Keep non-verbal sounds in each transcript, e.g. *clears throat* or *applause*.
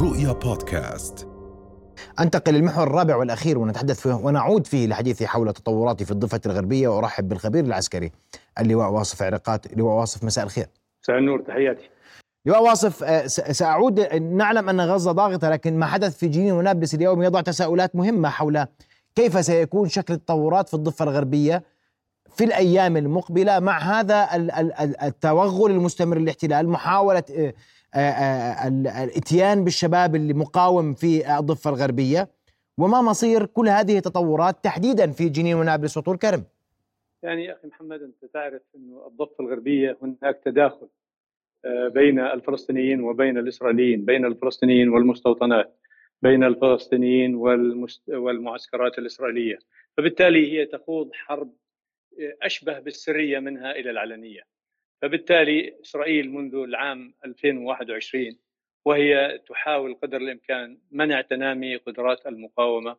رؤيا بودكاست. أنتقل للمحور الرابع والأخير ونتحدث فيه ونعود فيه لحديث حول تطورات في الضفة الغربية وأرحب بالخبير العسكري اللواء واصف عرقات لواء واصف مساء الخير. مساء النور تحياتي. لواء واصف آه، سأعود. نعلم أن غزة ضاغطة لكن ما حدث في جنين ونابلس اليوم يضع تساؤلات مهمة حول كيف سيكون شكل التطورات في الضفة الغربية في الأيام المقبلة. مع هذا ال- ال- ال- التوغل المستمر للاحتلال محاولة آه، الاتيان بالشباب اللي مقاوم في الضفة الغربية. وما مصير كل هذه التطورات تحديدا في جنين ونابلس وطول كرم. يعني يا أخي محمد أنت تعرف إنه الضفة الغربية هناك تداخل آه، بين الفلسطينيين وبين الإسرائيليين، بين الفلسطينيين والمستوطنات، بين الفلسطينيين والمست... والمعسكرات الإسرائيلية، فبالتالي هي تخوض حرب آه، أشبه بالسرية منها إلى العلنية. فبالتالي إسرائيل منذ العام 2021 وهي تحاول قدر الإمكان منع تنامي قدرات المقاومة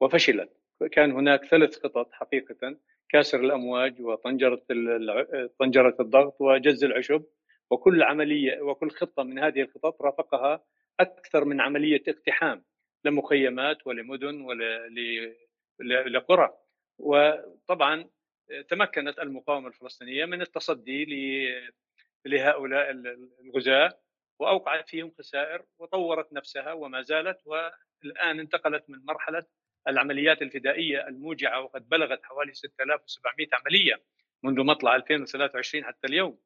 وفشلت. كان هناك ثلاث خطط حقيقة كاسر الأمواج وطنجرة ال- طنجرة الضغط وجز العشب وكل عملية وكل خطة من هذه الخطط رافقها أكثر من عملية اقتحام لمخيمات ولمدن ولقرى وطبعا تمكنت المقاومة الفلسطينية من التصدي لهؤلاء الغزاة وأوقعت فيهم خسائر وطورت نفسها وما زالت والآن انتقلت من مرحلة العمليات الفدائية الموجعة وقد بلغت حوالي 6700 عملية منذ مطلع 2023 حتى اليوم.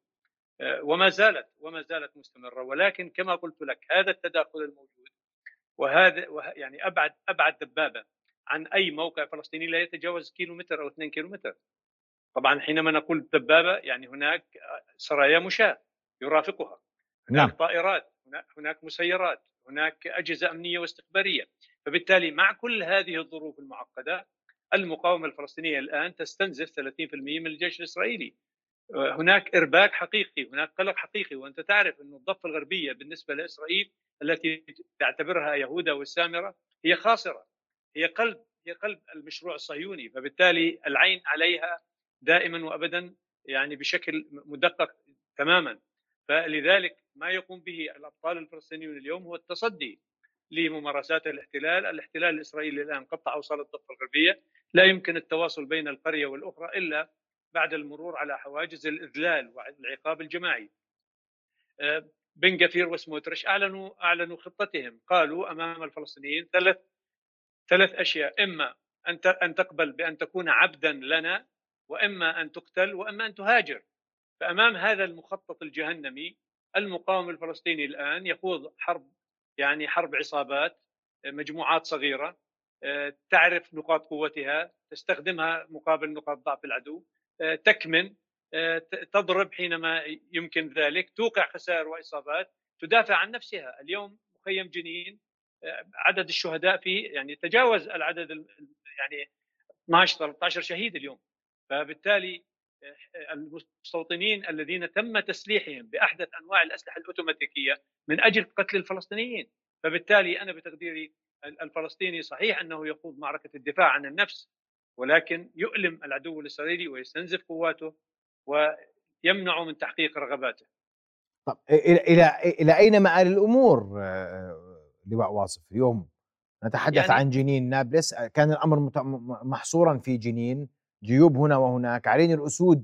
آه، وما زالت وما زالت مستمرة. ولكن كما قلت لك هذا التداخل الموجود وهذا وه- يعني ابعد أبعد دبابة عن أي موقع فلسطيني لا يتجاوز كيلو متر أو 2 كيلو متر طبعا حينما نقول دبابه يعني هناك سرايا مشاة يرافقها. هناك نعم. طائرات هناك- مسيرات هناك أجهزة أمنية واستخبارية. فبالتالي مع كل هذه الظروف المعقدة المقاومة الفلسطينية الآن تستنزف 30% من الجيش الإسرائيلي. هناك إرباك حقيقي هناك قلق حقيقي. وأنت تعرف انه الضفة الغربية بالنسبة لإسرائيل التي تعتبرها يهوذا والسامرة هي خاسرة. هي قلب هي قلب المشروع الصهيوني. فبالتالي العين عليها دائما وابدا يعني بشكل مدقق تماما. فلذلك ما يقوم به الأبطال الفلسطينيون اليوم هو التصدي لممارسات الاحتلال، الاحتلال الإسرائيلي الآن قطع اوصال الضفة الغربية، لا يمكن التواصل بين القرية والأخرى إلا بعد المرور على حواجز الإذلال والعقاب الجماعي. آه، بن جفير وسموتريش أعلنوا أعلنوا خطتهم، قالوا أمام الفلسطينيين ثلاث ثلاث أشياء. إما أن أن تقبل بأن تكون عبدا لنا وإما أن تقتل وإما أن تهاجر. فأمام هذا المخطط الجهنمي المقاوم الفلسطيني الآن يخوض حرب يعني حرب عصابات مجموعات صغيرة آه، تعرف نقاط قوتها تستخدمها مقابل نقاط ضعف العدو آه، تكمن آه، تضرب حينما يمكن ذلك توقع خسائر واصابات تدافع عن نفسها اليوم مخيم جنين عدد الشهداء فيه يعني تجاوز العدد ال- يعني 12 13 شهيد اليوم فبالتالي آه، المستوطنين الذين تم تسليحهم بأحدث أنواع الأسلحة الأوتوماتيكية من أجل قتل الفلسطينيين. فبالتالي أنا بتقديري الفلسطيني صحيح أنه يخوض معركة الدفاع عن النفس ولكن يؤلم العدو الإسرائيلي ويستنزف قواته ويمنعه من تحقيق رغباته. طب إلى إلى أين مآل الأمور آه، لواء واصف اليوم؟ نتحدث يعني- عن جنين نابلس آه، كان الأمر محصورا في جنين. جيوب هنا وهناك عرين الأسود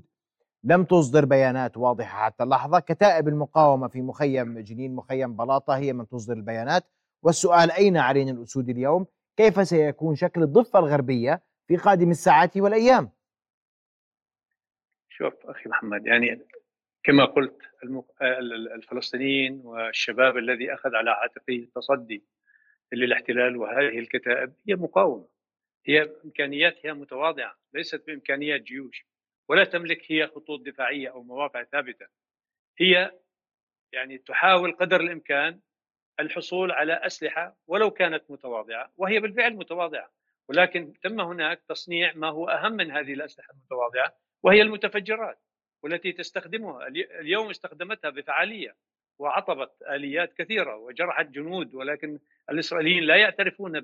لم تصدر بيانات واضحة حتى اللحظة. كتائب المقاومة في مخيم جنين مخيم بلاطة هي من تصدر البيانات. والسؤال أين عرين الأسود اليوم؟ كيف سيكون شكل الضفة الغربية في قادم الساعات والأيام؟ شوف أخي محمد يعني كما قلت الفلسطينيين والشباب الذي أخذ على عاتقه التصدي للاحتلال وهذه الكتائب هي مقاومة. هي امكانياتها متواضعة ليست بإمكانيات جيوش ولا تملك هي خطوط دفاعية أو مواقع ثابتة. هي يعني تحاول قدر الإمكان الحصول على أسلحة ولو كانت متواضعة وهي بالفعل متواضعة. ولكن تم هناك تصنيع ما هو أهم من هذه الأسلحة المتواضعة وهي المتفجرات والتي تستخدمها الي- اليوم استخدمتها بفعالية وعطبت آليات كثيرة وجرحت جنود ولكن الإسرائيليين لا يعترفون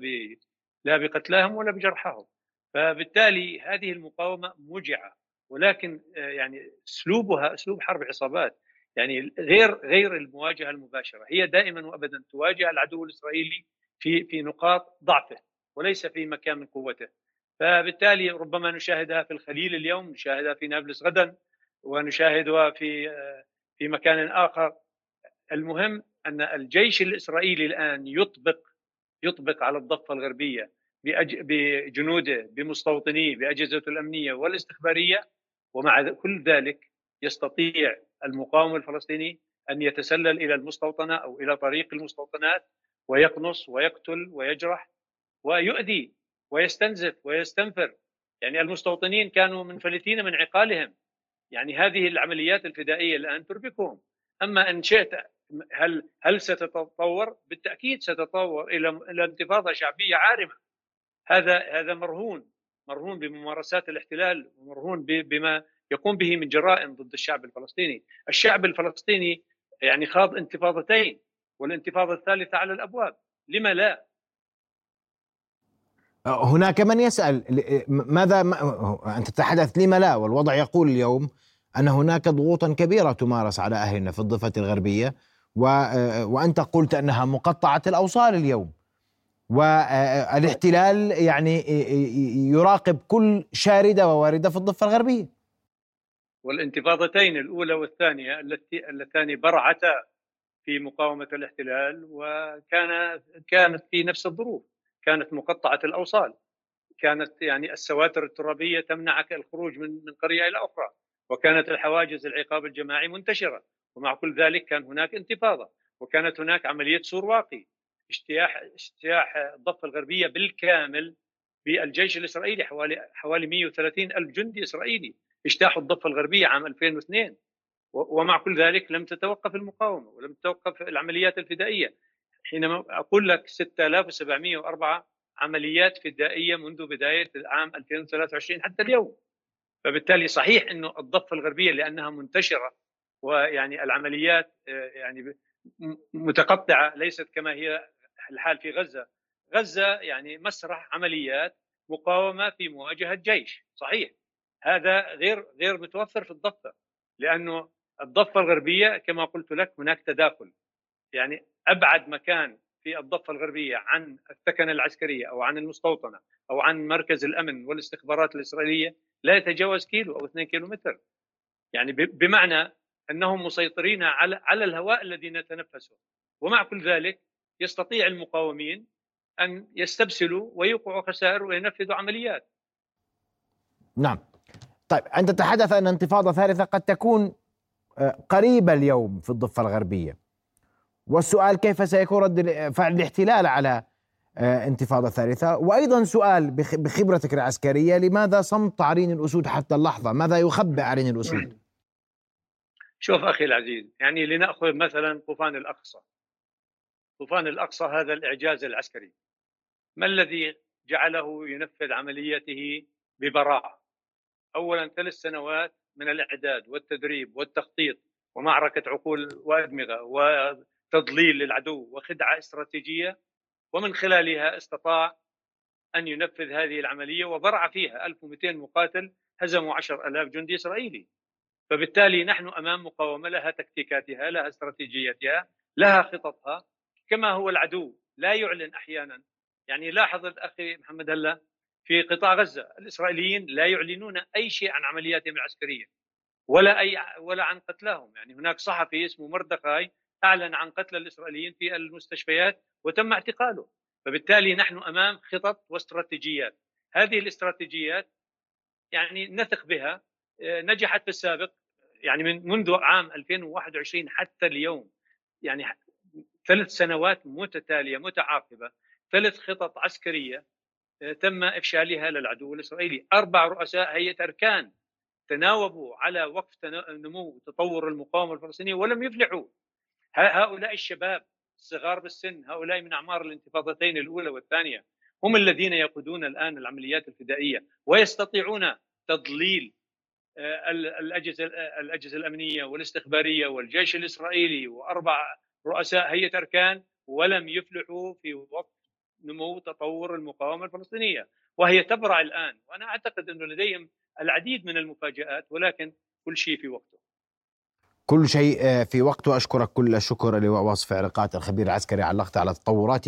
لا بقتلاهم ولا بجرحهم فبالتالي هذه المقاومة موجعه ولكن آه، يعني أسلوبها أسلوب حرب عصابات يعني غير غير المواجهة المباشرة. هي دائما وابدا تواجه العدو الإسرائيلي في في نقاط ضعفه وليس في مكان من قوته. فبالتالي ربما نشاهدها في الخليل اليوم نشاهدها في نابلس غدا ونشاهدها في في مكان آخر. المهم أن الجيش الإسرائيلي الآن يطبق يطبق على الضفة الغربية بجنوده بمستوطنيه بأجهزته الأمنية والاستخبارية ومع كل ذلك يستطيع المقاوم الفلسطيني أن يتسلل إلى المستوطنة أو إلى طريق المستوطنات ويقنص ويقتل ويجرح ويؤذي ويستنزف ويستنفر. يعني المستوطنين كانوا منفلتين من عقالهم. يعني هذه العمليات الفدائية الآن تربكهم. أما إن شئت هل هل ستتطور؟ بالتأكيد ستتطور إلى إلى انتفاضة شعبية عارمة. هذا هذا مرهون مرهون بممارسات الاحتلال ومرهون بما يقوم به من جرائم ضد الشعب الفلسطيني. الشعب الفلسطيني يعني خاض انتفاضتين والانتفاضة الثالثة على الأبواب. لما لا؟ هناك من يسأل ماذا أنت تتحدث لما لا؟ والوضع يقول اليوم أن هناك ضغوطا كبيرة تمارس على أهلنا في الضفة الغربية. و... وأنت قلت أنها مقطعة الأوصال اليوم. والاحتلال يعني يراقب كل شاردة وواردة في الضفة الغربية. والانتفاضتين الأولى والثانية التي اللتان برعتا في مقاومة الاحتلال وكان كانت في نفس الظروف. كانت مقطعة الأوصال. كانت يعني السواتر الترابية تمنعك الخروج من من قرية إلى أخرى. وكانت الحواجز العقاب الجماعي منتشرة. ومع كل ذلك كان هناك انتفاضة وكانت هناك عملية سور واقي اجتياح اجتياح الضفة الغربية بالكامل بالجيش الإسرائيلي حوالي حوالي 130 ألف جندي إسرائيلي اجتاحوا الضفة الغربية عام 2002 ومع كل ذلك لم تتوقف المقاومة ولم تتوقف العمليات الفدائية. حينما أقول لك 6704 عمليات فدائية منذ بداية العام 2023 حتى اليوم. فبالتالي صحيح إنه الضفة الغربية لأنها منتشرة ويعني العمليات آه، يعني متقطعة ليست كما هي الحال في غزة. غزة يعني مسرح عمليات مقاومة في مواجهة جيش صحيح. هذا غير غير متوفر في الضفة لأنه الضفة الغربية كما قلت لك هناك تداخل. يعني أبعد مكان في الضفة الغربية عن الثكنه العسكريه أو عن المستوطنة أو عن مركز الأمن والاستخبارات الإسرائيلية لا يتجاوز كيلو أو 2 كيلو متر. يعني بمعنى أنهم مسيطرين على على الهواء الذي نتنفسه ومع كل ذلك يستطيع المقاومين أن يستبسلوا ويوقعوا خسائر وينفذوا عمليات. نعم. طيب انت تتحدث أن انتفاضة ثالثة قد تكون آه، قريبة اليوم في الضفة الغربية. والسؤال كيف سيكون رد فعل الاحتلال على آه، انتفاضة ثالثة وأيضا سؤال بخبرتك العسكرية لماذا صمت عرين الأسود حتى اللحظة؟ ماذا يخبئ عرين الأسود؟ *clears throat* شوف أخي العزيز يعني لنأخذ مثلا طوفان الأقصى. طوفان الأقصى هذا الإعجاز العسكري. ما الذي جعله ينفذ عمليته ببراعة؟ اولا ثلاث سنوات من الإعداد والتدريب والتخطيط ومعركة عقول وأدمغة وتضليل للعدو وخدعة استراتيجية ومن خلالها استطاع أن ينفذ هذه العملية وبرع فيها 1200 مقاتل هزموا 10000 جندي إسرائيلي. فبالتالي نحن أمام مقاومة لها تكتيكاتها لها استراتيجيتها لها خططها. كما هو العدو لا يعلن أحيانا. يعني لاحظ الاخي محمد هلا في قطاع غزة الإسرائيليين لا يعلنون أي شيء عن عملياتهم العسكرية ولا أي ولا عن قتلاهم يعني هناك صحفي اسمه مردخاي أعلن عن قتل الإسرائيليين في المستشفيات وتم اعتقاله. فبالتالي نحن أمام خطط واستراتيجيات. هذه الاستراتيجيات يعني نثق بها نجحت في السابق يعني من منذ عام 2021 حتى اليوم يعني ثلاث سنوات متتالية متعاقبة ثلاث خطط عسكرية آه، تم إفشالها للعدو الإسرائيلي. أربع رؤساء هيئة أركان تناوبوا على وقف نمو تطور المقاومة الفلسطينية ولم يفلحوا. هؤلاء الشباب الصغار بالسن هؤلاء من أعمار الانتفاضتين الأولى والثانية هم الذين يقودون الآن العمليات الفدائية ويستطيعون تضليل آه، الأجهزة الأجهزة الأمنية والاستخبارية والجيش الإسرائيلي وأربع رؤساء هيئة أركان ولم يفلحوا في وقت نمو تطور المقاومة الفلسطينية. وهي تبرع الآن وأنا أعتقد أنه لديهم العديد من المفاجآت ولكن كل شيء في وقته. كل شيء في وقته. أشكرك كل الشكر لواء واصف علاقات الخبير العسكري علقت على تطورات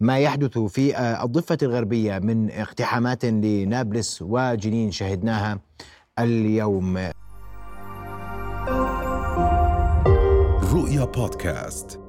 ما يحدث في الضفة الغربية من اقتحامات لنابلس وجنين شهدناها. اليوم. رؤيا بودكاست.